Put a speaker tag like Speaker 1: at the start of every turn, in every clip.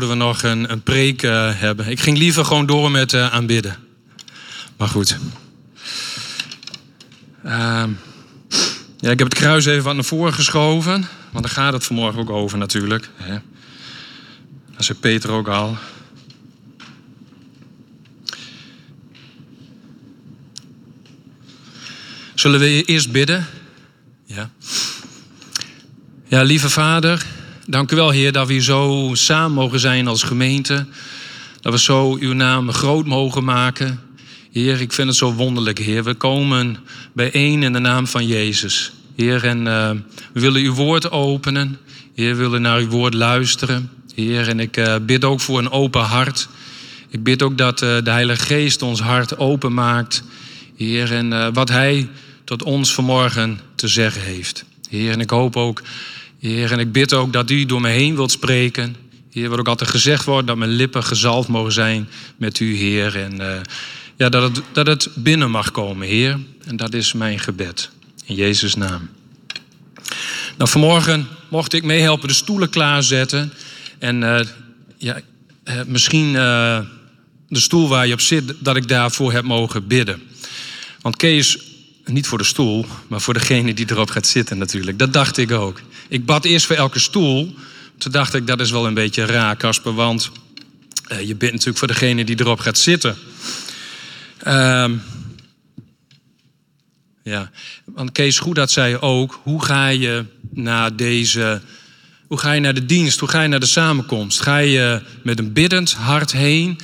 Speaker 1: zouden we nog een, een preek uh, hebben. Ik ging liever gewoon door met uh, aanbidden. Maar goed. Uh, ja, ik heb het kruis even wat naar voren geschoven. Want daar gaat het vanmorgen ook over natuurlijk. Hè. Dat zei Peter ook al. Zullen we eerst bidden? Ja. Ja, lieve Vader, dank u wel, Heer, dat we hier zo samen mogen zijn als gemeente. Dat we zo uw naam groot mogen maken. Heer, ik vind het zo wonderlijk, Heer. We komen bijeen in de naam van Jezus. Heer, en uh, we willen uw woord openen. Heer, we willen naar uw woord luisteren. Heer, en ik uh, bid ook voor een open hart. Ik bid ook dat uh, de Heilige Geest ons hart open maakt. Heer, en wat Hij tot ons vanmorgen te zeggen heeft. Heer, en ik hoop ook, Heer, en ik bid ook dat u door me heen wilt spreken. Heer, wat ook altijd gezegd wordt, dat mijn lippen gezalfd mogen zijn met u, Heer. En uh, ja, dat het, dat het binnen mag komen, Heer. En dat is mijn gebed. In Jezus' naam. Nou, vanmorgen mocht ik meehelpen de stoelen klaarzetten. En uh, ja, uh, misschien de stoel waar je op zit, dat ik daarvoor heb mogen bidden. Want Kees niet voor de stoel, maar voor degene die erop gaat zitten natuurlijk. Dat dacht ik ook. Ik bad eerst voor elke stoel. Toen dacht ik, dat is wel een beetje raar, Kasper, want uh, je bidt natuurlijk voor degene die erop gaat zitten. Uh, ja, want Kees Goedad zei ook, hoe ga je naar deze... Hoe ga je naar de dienst? Hoe ga je naar de samenkomst? Ga je met een biddend hart heen?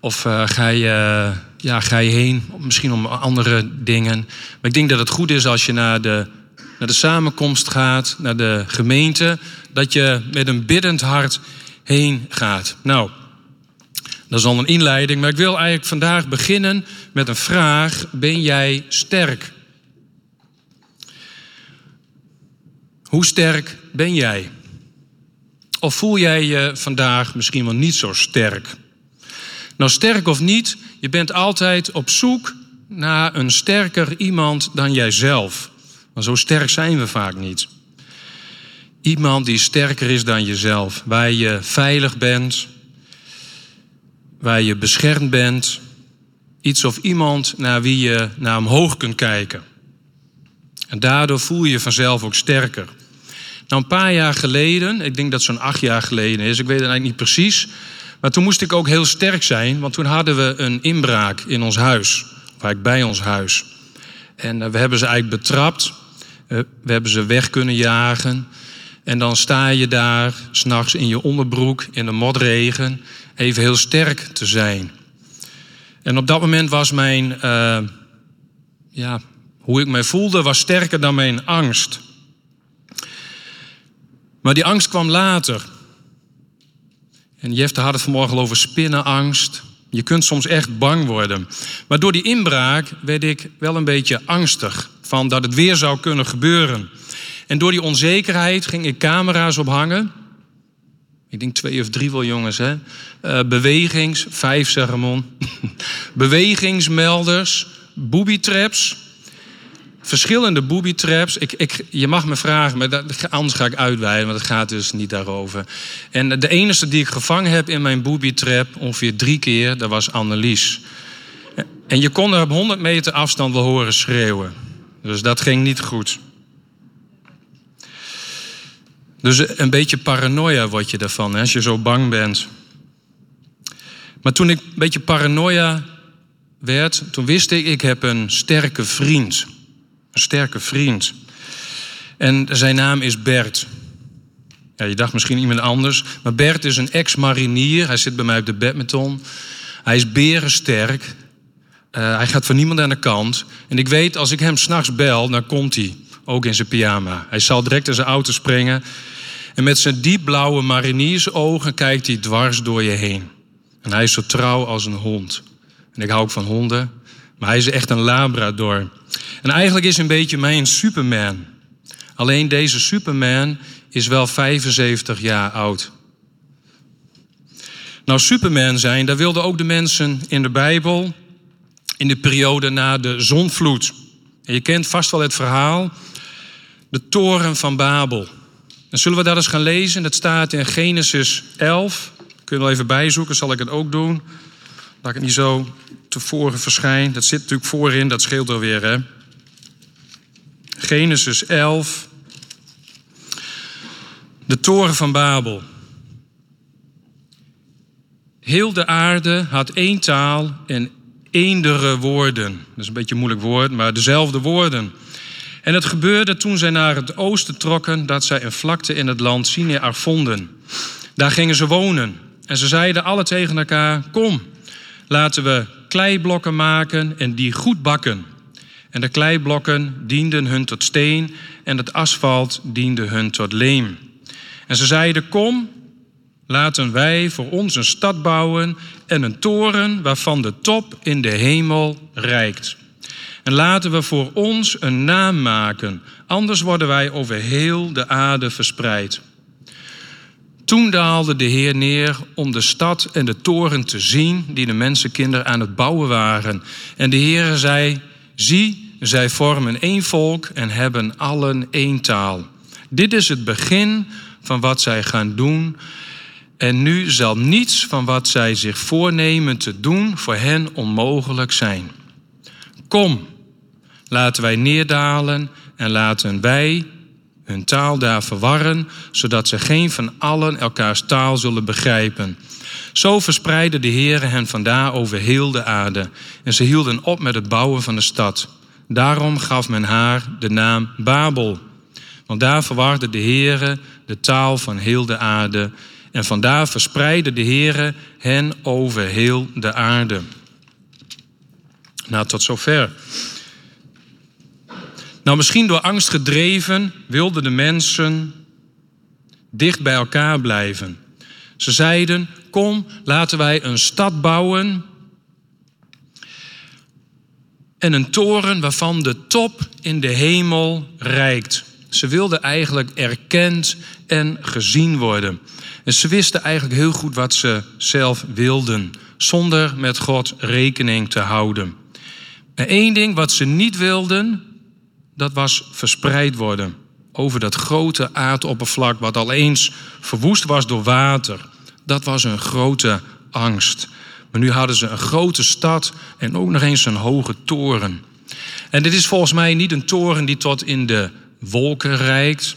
Speaker 1: Of uh, ga je ja, ga je heen, misschien om andere dingen. Maar ik denk dat het goed is als je naar de, naar de samenkomst gaat, naar de gemeente, dat je met een biddend hart heen gaat. Nou, dat is al een inleiding, maar ik wil eigenlijk vandaag beginnen met een vraag: Ben jij sterk? Hoe sterk ben jij? Of voel jij je vandaag misschien wel niet zo sterk? Nou, sterk of niet, je bent altijd op zoek naar een sterker iemand dan jijzelf. Maar zo sterk zijn we vaak niet. Iemand die sterker is dan jezelf, waar je veilig bent, waar je beschermd bent. Iets of iemand naar wie je naar omhoog kunt kijken. En daardoor voel je je vanzelf ook sterker. Nou, een paar jaar geleden, ik denk dat zo'n acht jaar geleden is, ik weet het eigenlijk niet precies. Maar toen moest ik ook heel sterk zijn, want toen hadden we een inbraak in ons huis. Of bij ons huis. En uh, we hebben ze eigenlijk betrapt. Uh, we hebben ze weg kunnen jagen. En dan sta je daar, s'nachts in je onderbroek, in de modregen, even heel sterk te zijn. En op dat moment was mijn, uh, ja, hoe ik mij voelde, was sterker dan mijn angst. Maar die angst kwam later. En Jefte had het vanmorgen over spinnenangst. Je kunt soms echt bang worden. Maar door die inbraak werd ik wel een beetje angstig van dat het weer zou kunnen gebeuren. En door die onzekerheid ging ik camera's ophangen. Ik denk twee of drie wel jongens, hè. Uh, bewegings, vijf zeg. Bewegingsmelders, booby traps verschillende booby traps. Ik, ik, je mag me vragen, maar anders ga ik uitweiden, want het gaat dus niet daarover. En de enige die ik gevangen heb in mijn booby trap, ongeveer drie keer, dat was Annelies. En je kon er op 100 meter afstand wel horen schreeuwen. Dus dat ging niet goed. Dus een beetje paranoia word je daarvan, hè, als je zo bang bent. Maar toen ik een beetje paranoia werd, toen wist ik, ik heb een sterke vriend. Sterke vriend. En zijn naam is Bert. Ja, je dacht misschien iemand anders. Maar Bert is een ex-marinier. Hij zit bij mij op de badminton. Hij is berensterk. Uh, hij gaat van niemand aan de kant. En ik weet, als ik hem s'nachts bel, dan komt hij. Ook in zijn pyjama. Hij zal direct in zijn auto springen. En met zijn diepblauwe mariniersogen kijkt hij dwars door je heen. En hij is zo trouw als een hond. En ik hou ook van honden. Maar hij is echt een labrador. En eigenlijk is een beetje mijn Superman. Alleen deze Superman is wel 75 jaar oud. Nou, Superman zijn, daar wilden ook de mensen in de Bijbel in de periode na de zonvloed. En je kent vast wel het verhaal, de toren van Babel. Dan zullen we dat eens gaan lezen. Dat staat in Genesis 11, Kun je wel even bijzoeken, zal ik het ook doen. Dat ik het niet zo tevoren verschijn. Dat zit natuurlijk voorin, dat scheelt alweer, hè. Genesis 11. De toren van Babel. Heel de aarde had één taal en eendere woorden. Dat is een beetje een moeilijk woord, maar dezelfde woorden. En het gebeurde toen zij naar het oosten trokken, dat zij een vlakte in het land Sinear vonden. Daar gingen ze wonen. En ze zeiden alle tegen elkaar: Kom, laten we kleiblokken maken en die goed bakken. En de kleiblokken dienden hun tot steen en het asfalt diende hun tot leem. En ze zeiden: Kom, laten wij voor ons een stad bouwen en een toren waarvan de top in de hemel reikt. En laten we voor ons een naam maken, anders worden wij over heel de aarde verspreid. Toen daalde de Heer neer om de stad en de toren te zien die de mensenkinderen aan het bouwen waren. En de Heer zei: Zie, zij vormen één volk en hebben allen één taal. Dit is het begin van wat zij gaan doen. En nu zal niets van wat zij zich voornemen te doen voor hen onmogelijk zijn. Kom, laten wij neerdalen en laten wij hun taal daar verwarren, zodat ze geen van allen elkaars taal zullen begrijpen. Zo verspreidde de Heere hen vandaar over heel de aarde. En ze hielden op met het bouwen van de stad. Daarom gaf men haar de naam Babel. Want daar verwarde de Heere de taal van heel de aarde. En vandaar verspreidde de Heere hen over heel de aarde. Nou, tot zover. Nou, misschien door angst gedreven wilden de mensen dicht bij elkaar blijven. Ze zeiden: Kom, laten wij een stad bouwen. En een toren waarvan de top in de hemel reikt. Ze wilden eigenlijk erkend en gezien worden. En ze wisten eigenlijk heel goed wat ze zelf wilden, zonder met God rekening te houden. En één ding wat ze niet wilden, dat was verspreid worden over dat grote aardoppervlak wat al eens verwoest was door water. Dat was een grote angst. Maar nu hadden ze een grote stad en ook nog eens een hoge toren. En dit is volgens mij niet een toren die tot in de wolken reikt,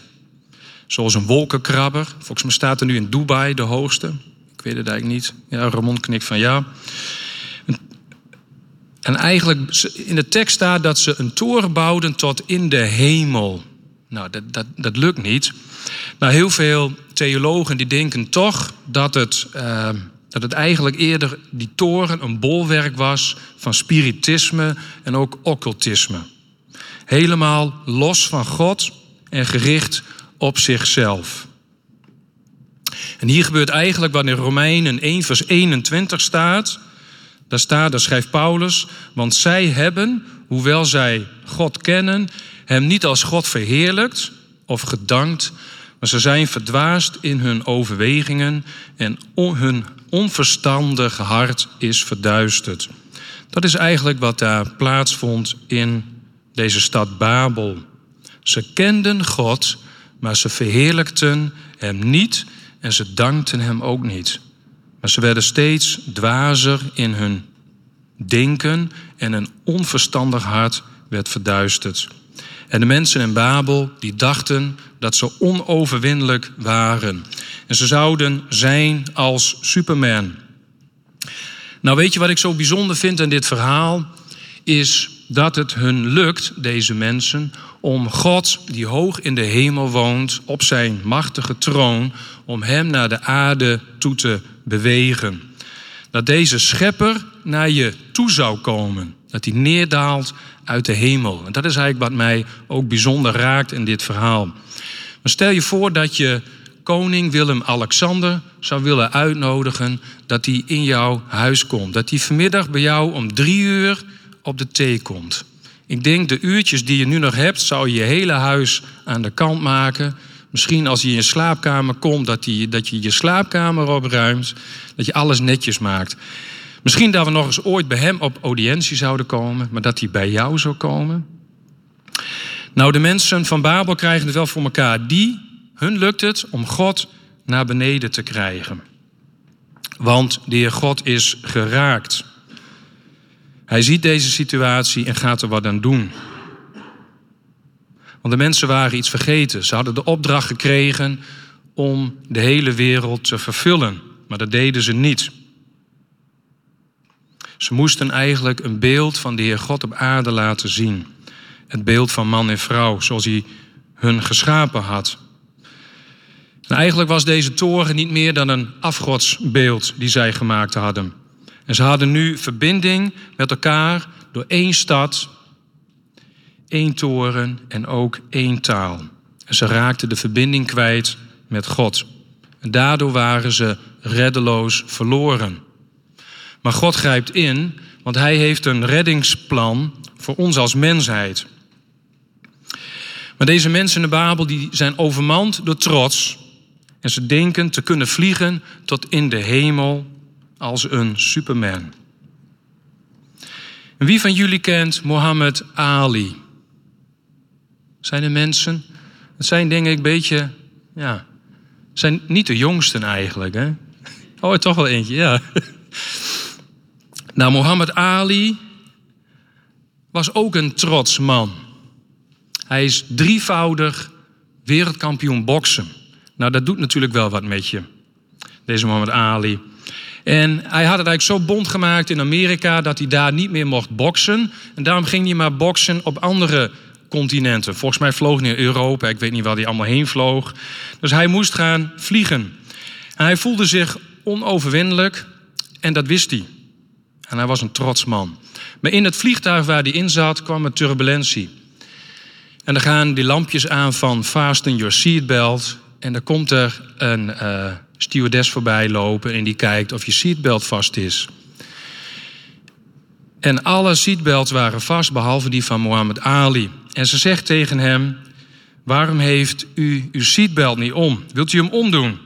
Speaker 1: zoals een wolkenkrabber. Volgens mij staat er nu in Dubai de hoogste. Ik weet het eigenlijk niet. Ja, Ramon knikt van ja. En eigenlijk in de tekst staat dat ze een toren bouwden tot in de hemel. Nou, dat, dat, dat lukt niet. Nou, heel veel theologen die denken toch dat het, uh, dat het eigenlijk eerder die toren een bolwerk was van spiritisme en ook occultisme. Helemaal los van God en gericht op zichzelf. En hier gebeurt eigenlijk wat in Romeinen 1 vers 21 staat. Daar staat, daar schrijft Paulus, want zij hebben, hoewel zij God kennen, hem niet als God verheerlijkt of gedankt, maar ze zijn verdwaasd in hun overwegingen en hun onverstandig hart is verduisterd. Dat is eigenlijk wat daar plaatsvond in deze stad Babel. Ze kenden God, maar ze verheerlijkten hem niet en ze dankten hem ook niet. Maar ze werden steeds dwazer in hun denken en een onverstandig hart werd verduisterd. En de mensen in Babel die dachten dat ze onoverwinnelijk waren. En ze zouden zijn als Superman. Nou weet je wat ik zo bijzonder vind aan dit verhaal? Is dat het hun lukt, deze mensen, om God, die hoog in de hemel woont, op zijn machtige troon, om hem naar de aarde toe te bewegen. Dat deze schepper naar je toe zou komen. Dat hij neerdaalt uit de hemel. En dat is eigenlijk wat mij ook bijzonder raakt in dit verhaal. Maar stel je voor dat je koning Willem-Alexander zou willen uitnodigen dat hij in jouw huis komt. Dat hij vanmiddag bij jou om drie uur op de thee komt. Ik denk de uurtjes die je nu nog hebt, zou je je hele huis aan de kant maken. Misschien als hij in je slaapkamer komt, dat, hij, dat je je slaapkamer opruimt. Dat je alles netjes maakt. Misschien dat we nog eens ooit bij hem op audiëntie zouden komen, maar dat hij bij jou zou komen. Nou, de mensen van Babel krijgen het wel voor elkaar. Die, hun lukt het om God naar beneden te krijgen. Want de Heer God is geraakt. Hij ziet deze situatie en gaat er wat aan doen. Want de mensen waren iets vergeten. Ze hadden de opdracht gekregen om de hele wereld te vervullen. Maar dat deden ze niet. Ze moesten eigenlijk een beeld van de Heer God op aarde laten zien. Het beeld van man en vrouw, zoals hij hun geschapen had. En eigenlijk was deze toren niet meer dan een afgodsbeeld die zij gemaakt hadden. En ze hadden nu verbinding met elkaar door één stad, één toren en ook één taal. En ze raakten de verbinding kwijt met God. En daardoor waren ze reddeloos verloren. Maar God grijpt in, want Hij heeft een reddingsplan voor ons als mensheid. Maar deze mensen in de Babel die zijn overmand door trots. En ze denken te kunnen vliegen tot in de hemel als een superman. Wie van jullie kent Mohammed Ali? Zijn er mensen? Het zijn denk ik een beetje, ja, zijn niet de jongsten eigenlijk, hè? Oh, toch wel eentje, ja. Nou, Mohammed Ali was ook een trots man. Hij is drievoudig wereldkampioen boksen. Nou, dat doet natuurlijk wel wat met je, deze Mohammed Ali. En hij had het eigenlijk zo bond gemaakt in Amerika dat hij daar niet meer mocht boksen. En daarom ging hij maar boksen op andere continenten. Volgens mij vloog hij naar Europa, ik weet niet waar hij allemaal heen vloog. Dus hij moest gaan vliegen. En hij voelde zich onoverwinnelijk en dat wist hij. En hij was een trots man. Maar in het vliegtuig waar hij in zat kwam er turbulentie. En dan gaan die lampjes aan van fasten your seatbelt. En dan komt er een uh, stewardess voorbij lopen en die kijkt of je seatbelt vast is. En alle seatbelts waren vast, behalve die van Muhammad Ali. En ze zegt tegen hem: Waarom heeft u uw seatbelt niet om? Wilt u hem omdoen?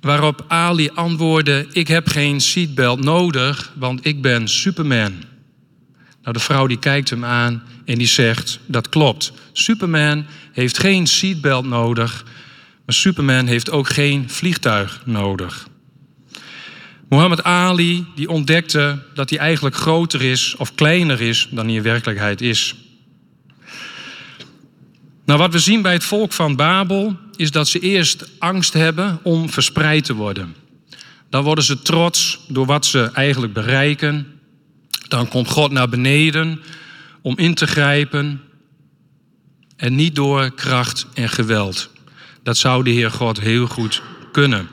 Speaker 1: Waarop Ali antwoordde: Ik heb geen seatbelt nodig, want ik ben Superman. Nou, de vrouw die kijkt hem aan en die zegt: Dat klopt. Superman heeft geen seatbelt nodig, maar Superman heeft ook geen vliegtuig nodig. Muhammad Ali die ontdekte dat hij eigenlijk groter is of kleiner is dan hij in werkelijkheid is. Nou, wat we zien bij het volk van Babel is dat ze eerst angst hebben om verspreid te worden. Dan worden ze trots door wat ze eigenlijk bereiken. Dan komt God naar beneden om in te grijpen en niet door kracht en geweld. Dat zou de Heer God heel goed kunnen.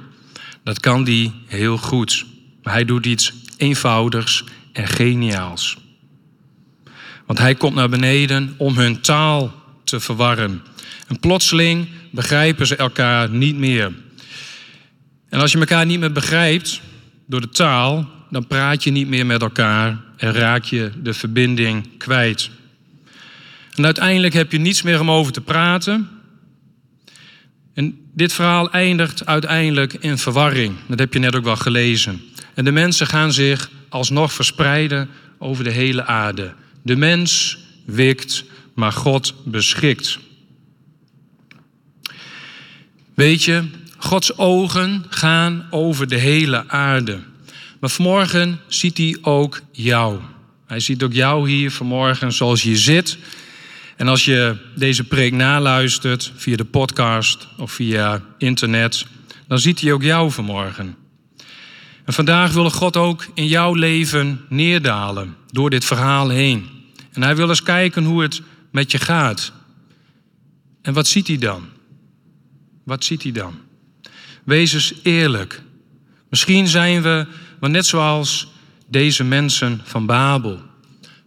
Speaker 1: Dat kan die heel goed. Maar hij doet iets eenvoudigs en geniaals. Want hij komt naar beneden om hun taal te verwarren. En plotseling begrijpen ze elkaar niet meer. En als je elkaar niet meer begrijpt door de taal, dan praat je niet meer met elkaar en raak je de verbinding kwijt. En uiteindelijk heb je niets meer om over te praten. En dit verhaal eindigt uiteindelijk in verwarring. Dat heb je net ook wel gelezen. En de mensen gaan zich alsnog verspreiden over de hele aarde. De mens wikt, maar God beschikt. Weet je, Gods ogen gaan over de hele aarde. Maar vanmorgen ziet hij ook jou. Hij ziet ook jou hier vanmorgen zoals je zit. En als je deze preek naluistert via de podcast of via internet, dan ziet hij ook jou vanmorgen. En vandaag wil God ook in jouw leven neerdalen door dit verhaal heen. En hij wil eens kijken hoe het met je gaat. En wat ziet hij dan? Wat ziet hij dan? Wees eens eerlijk. Misschien zijn we wel net zoals deze mensen van Babel.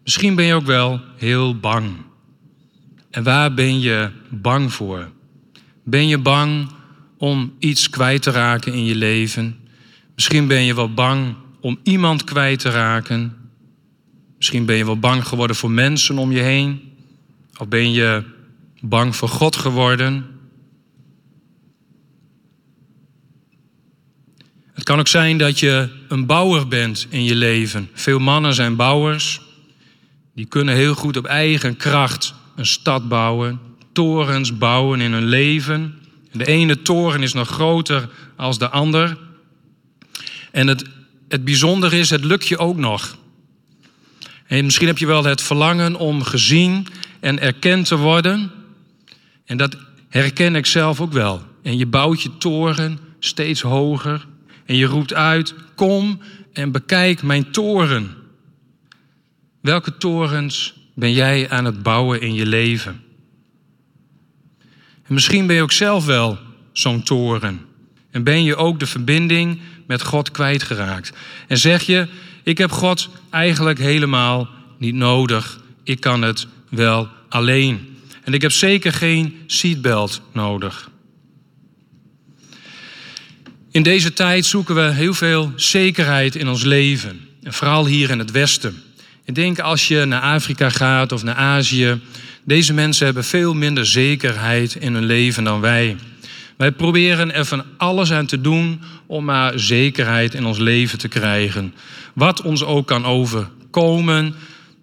Speaker 1: Misschien ben je ook wel heel bang. En waar ben je bang voor? Ben je bang om iets kwijt te raken in je leven? Misschien ben je wel bang om iemand kwijt te raken. Misschien ben je wel bang geworden voor mensen om je heen. Of ben je bang voor God geworden? Het kan ook zijn dat je een bouwer bent in je leven. Veel mannen zijn bouwers. Die kunnen heel goed op eigen kracht een stad bouwen, torens bouwen in hun leven. De ene toren is nog groter als de ander. En het, het bijzondere is, het lukt je ook nog. En misschien heb je wel het verlangen om gezien en erkend te worden. En dat herken ik zelf ook wel. En je bouwt je toren steeds hoger. En je roept uit: Kom en bekijk mijn toren. Welke torens ben jij aan het bouwen in je leven? En misschien ben je ook zelf wel zo'n toren. En ben je ook de verbinding met God kwijtgeraakt. En zeg je: Ik heb God eigenlijk helemaal niet nodig. Ik kan het wel alleen. En ik heb zeker geen seatbelt nodig. In deze tijd zoeken we heel veel zekerheid in ons leven. En vooral hier in het Westen. Ik denk als je naar Afrika gaat of naar Azië. Deze mensen hebben veel minder zekerheid in hun leven dan wij. Wij proberen er van alles aan te doen om maar zekerheid in ons leven te krijgen. Wat ons ook kan overkomen,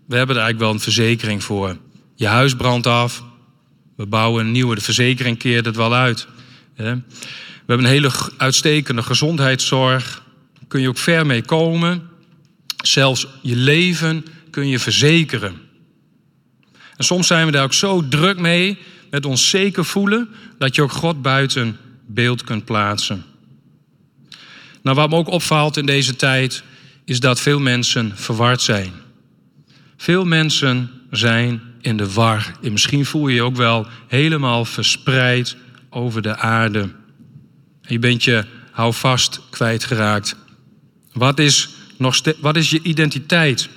Speaker 1: we hebben er eigenlijk wel een verzekering voor. Je huis brandt af, we bouwen een nieuwe, de verzekering keert het wel uit. We hebben een hele uitstekende gezondheidszorg, kun je ook ver mee komen. Zelfs je leven kun je verzekeren. En soms zijn we daar ook zo druk mee, met ons zeker voelen, dat je ook God buiten beeld kunt plaatsen. Nou, wat me ook opvalt in deze tijd, is dat veel mensen verward zijn. Veel mensen zijn in de war. En misschien voel je je ook wel helemaal verspreid over de aarde. Je bent je houvast kwijtgeraakt. Wat is, nog wat is je identiteit?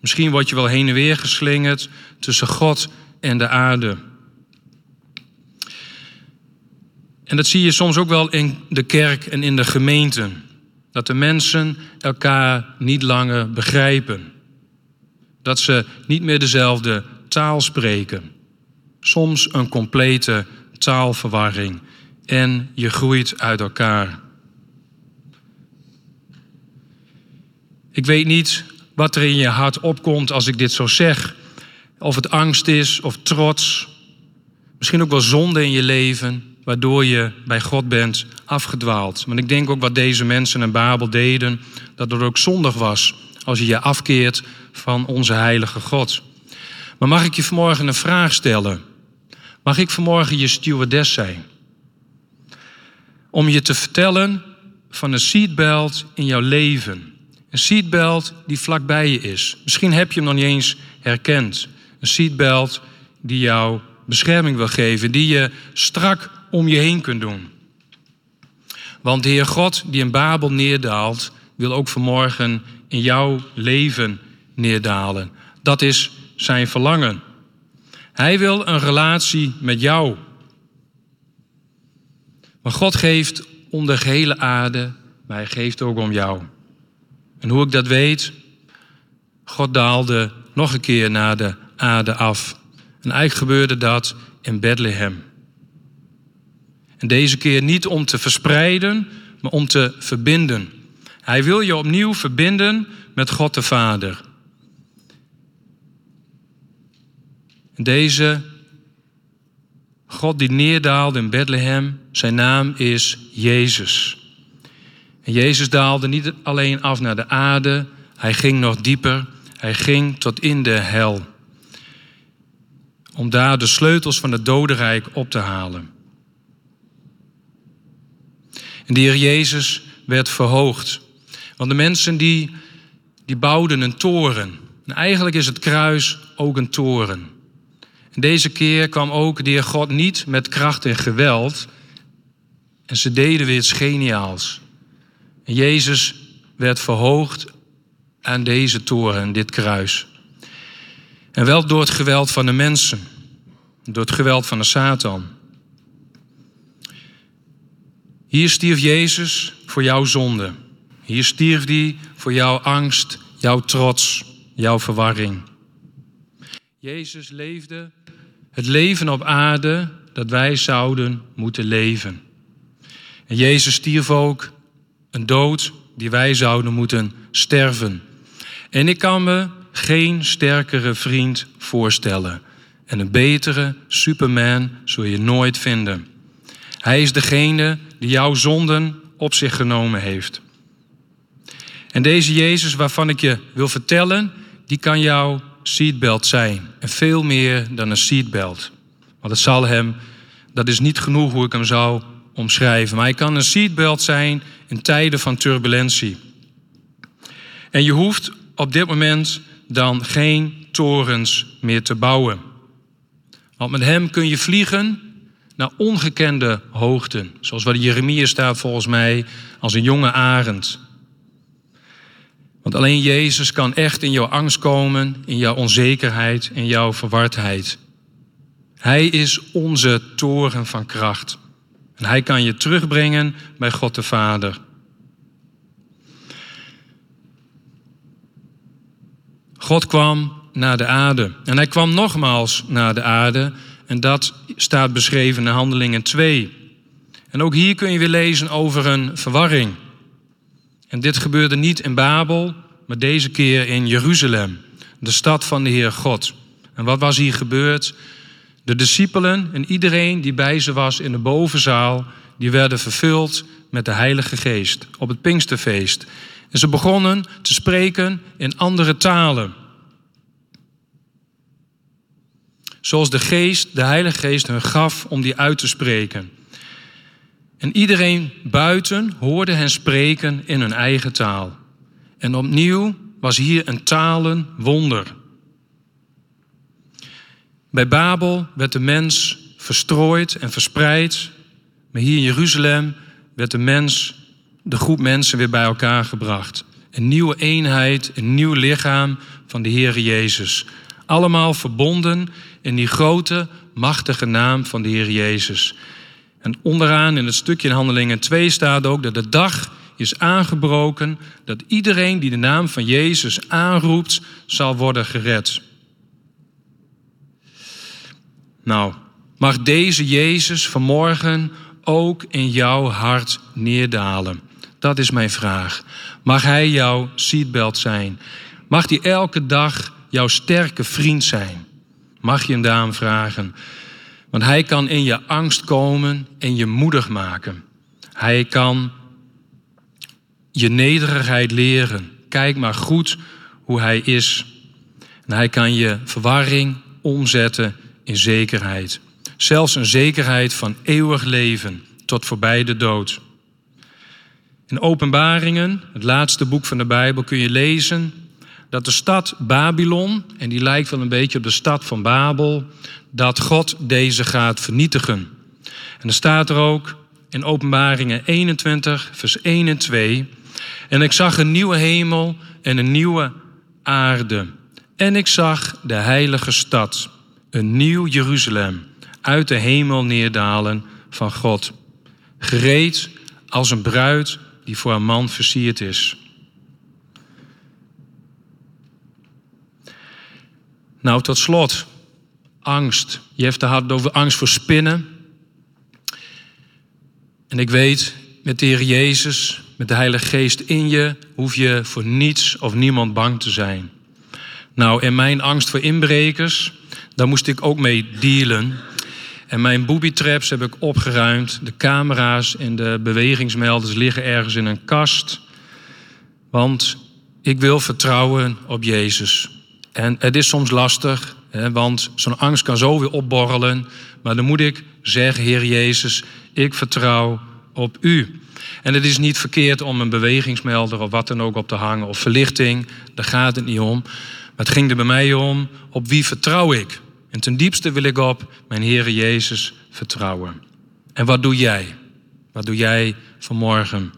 Speaker 1: Misschien word je wel heen en weer geslingerd tussen God en de aarde. En dat zie je soms ook wel in de kerk en in de gemeente. Dat de mensen elkaar niet langer begrijpen. Dat ze niet meer dezelfde taal spreken. Soms een complete taalverwarring. En je groeit uit elkaar. Ik weet niet wat er in je hart opkomt als ik dit zo zeg. Of het angst is of trots. Misschien ook wel zonde in je leven, waardoor je bij God bent afgedwaald. Want ik denk ook wat deze mensen in Babel deden, dat het ook zondig was als je je afkeert van onze heilige God. Maar mag ik je vanmorgen een vraag stellen? Mag ik vanmorgen je stewardess zijn? Om je te vertellen van een seatbelt in jouw leven. Een seatbelt die vlakbij je is. Misschien heb je hem nog niet eens herkend. Een seatbelt die jou bescherming wil geven, die je strak om je heen kunt doen. Want de Heer God die in Babel neerdaalt, wil ook vanmorgen in jouw leven neerdalen. Dat is zijn verlangen. Hij wil een relatie met jou. Maar God geeft om de gehele aarde, maar hij geeft ook om jou. En hoe ik dat weet, God daalde nog een keer naar de aarde af. En eigenlijk gebeurde dat in Bethlehem. En deze keer niet om te verspreiden, maar om te verbinden. Hij wil je opnieuw verbinden met God de Vader. Deze God die neerdaalde in Bethlehem, zijn naam is Jezus. En Jezus daalde niet alleen af naar de aarde, hij ging nog dieper, hij ging tot in de hel. Om daar de sleutels van het dodenrijk op te halen. En de Heer Jezus werd verhoogd. Want de mensen die, die bouwden een toren. En eigenlijk is het kruis ook een toren. En deze keer kwam ook de Heer God niet met kracht en geweld. En ze deden weer iets geniaals. Jezus werd verhoogd aan deze toren, dit kruis. En wel door het geweld van de mensen. Door het geweld van de Satan. Hier stierf Jezus voor jouw zonde. Hier stierf hij voor jouw angst, jouw trots, jouw verwarring. Jezus leefde het leven op aarde dat wij zouden moeten leven. En Jezus stierf ook een dood die wij zouden moeten sterven. En ik kan me geen sterkere vriend voorstellen. En een betere Superman zul je nooit vinden. Hij is degene die jouw zonden op zich genomen heeft. En deze Jezus waarvan ik je wil vertellen, die kan jouw seatbelt zijn. En veel meer dan een seatbelt. Want het zal hem, dat is niet genoeg hoe ik hem zou omschrijven. Maar hij kan een seatbelt zijn in tijden van turbulentie. En je hoeft op dit moment dan geen torens meer te bouwen. Want met hem kun je vliegen naar ongekende hoogten. Zoals wat Jeremia staat volgens mij als een jonge arend. Want alleen Jezus kan echt in jouw angst komen, in jouw onzekerheid, in jouw verwardheid. Hij is onze toren van kracht. En hij kan je terugbrengen bij God de Vader. God kwam naar de aarde. En hij kwam nogmaals naar de aarde. En dat staat beschreven in Handelingen 2. En ook hier kun je weer lezen over een verwarring. En dit gebeurde niet in Babel, maar deze keer in Jeruzalem, de stad van de Heer God. En wat was hier gebeurd? De discipelen en iedereen die bij ze was in de bovenzaal, die werden vervuld met de Heilige Geest op het Pinksterfeest. En ze begonnen te spreken in andere talen. Zoals de Geest, de Heilige Geest, hun gaf om die uit te spreken. En iedereen buiten hoorde hen spreken in hun eigen taal. En opnieuw was hier een talenwonder. Bij Babel werd de mens verstrooid en verspreid. Maar hier in Jeruzalem werd de mens, de groep mensen weer bij elkaar gebracht. Een nieuwe eenheid, een nieuw lichaam van de Heer Jezus. Allemaal verbonden in die grote, machtige naam van de Heer Jezus. En onderaan in het stukje in Handelingen 2 staat ook dat de dag is aangebroken dat iedereen die de naam van Jezus aanroept, zal worden gered. Nou, mag deze Jezus vanmorgen ook in jouw hart neerdalen? Dat is mijn vraag. Mag Hij jouw seatbelt zijn? Mag Hij elke dag jouw sterke vriend zijn? Mag je hem daarom vragen? Want Hij kan in je angst komen en je moedig maken. Hij kan je nederigheid leren. Kijk maar goed hoe Hij is. En Hij kan je verwarring omzetten in zekerheid. Zelfs een zekerheid van eeuwig leven tot voorbij de dood. In Openbaringen, het laatste boek van de Bijbel, kun je lezen dat de stad Babylon, en die lijkt wel een beetje op de stad van Babel, dat God deze gaat vernietigen. En er staat er ook in Openbaringen 21, vers 1 en 2. En ik zag een nieuwe hemel en een nieuwe aarde. En ik zag de heilige stad, een nieuw Jeruzalem, uit de hemel neerdalen van God. Gereed als een bruid die voor een man versierd is. Nou, tot slot, angst. Je hebt het had over angst voor spinnen. En ik weet, met de Heer Jezus, met de Heilige Geest in je, hoef je voor niets of niemand bang te zijn. Nou, en mijn angst voor inbrekers, daar moest ik ook mee dealen. En mijn booby traps heb ik opgeruimd. De camera's en de bewegingsmelders liggen ergens in een kast. Want ik wil vertrouwen op Jezus. En het is soms lastig, hè, want zo'n angst kan zo weer opborrelen. Maar dan moet ik zeggen, Heer Jezus, ik vertrouw op U. En het is niet verkeerd om een bewegingsmelder of wat dan ook op te hangen of verlichting. Daar gaat het niet om. Maar het ging er bij mij om, op wie vertrouw ik? En ten diepste wil ik op mijn Heere Jezus vertrouwen. En wat doe jij? Wat doe jij vanmorgen?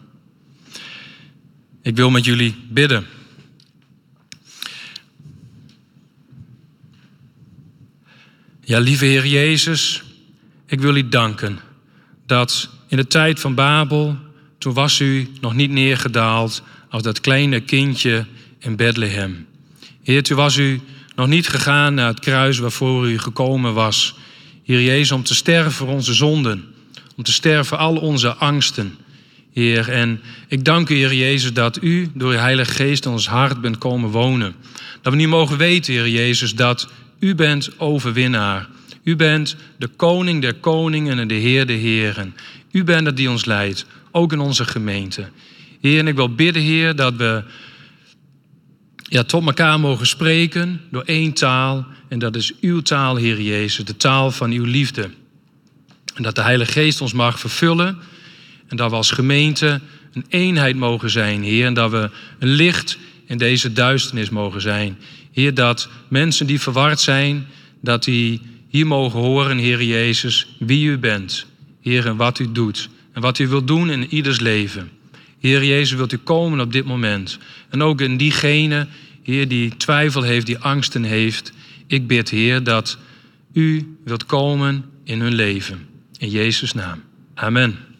Speaker 1: Ik wil met jullie bidden. Ja, lieve Heer Jezus, ik wil u danken dat in de tijd van Babel, toen was u nog niet neergedaald als dat kleine kindje in Bethlehem. Heer, toen was u nog niet gegaan naar het kruis waarvoor u gekomen was. Heer Jezus, om te sterven voor onze zonden. Om te sterven voor al onze angsten. Heer, en ik dank u, Heer Jezus, dat u door uw Heilige Geest in ons hart bent komen wonen. Dat we nu mogen weten, Heer Jezus, dat u bent overwinnaar. U bent de koning der koningen en de heer der heren. U bent het die ons leidt, ook in onze gemeente. Heer, en ik wil bidden, Heer, dat we ja, tot elkaar mogen spreken door één taal. En dat is uw taal, Heer Jezus, de taal van uw liefde. En dat de Heilige Geest ons mag vervullen. En dat we als gemeente een eenheid mogen zijn, Heer. En dat we een licht in deze duisternis mogen zijn. Heer, dat mensen die verward zijn, dat die hier mogen horen, Heer Jezus, wie u bent. Heer, en wat u doet. En wat u wilt doen in ieders leven. Heer Jezus, wilt u komen op dit moment. En ook in diegene, Heer, die twijfel heeft, die angsten heeft. Ik bid, Heer, dat u wilt komen in hun leven. In Jezus' naam. Amen.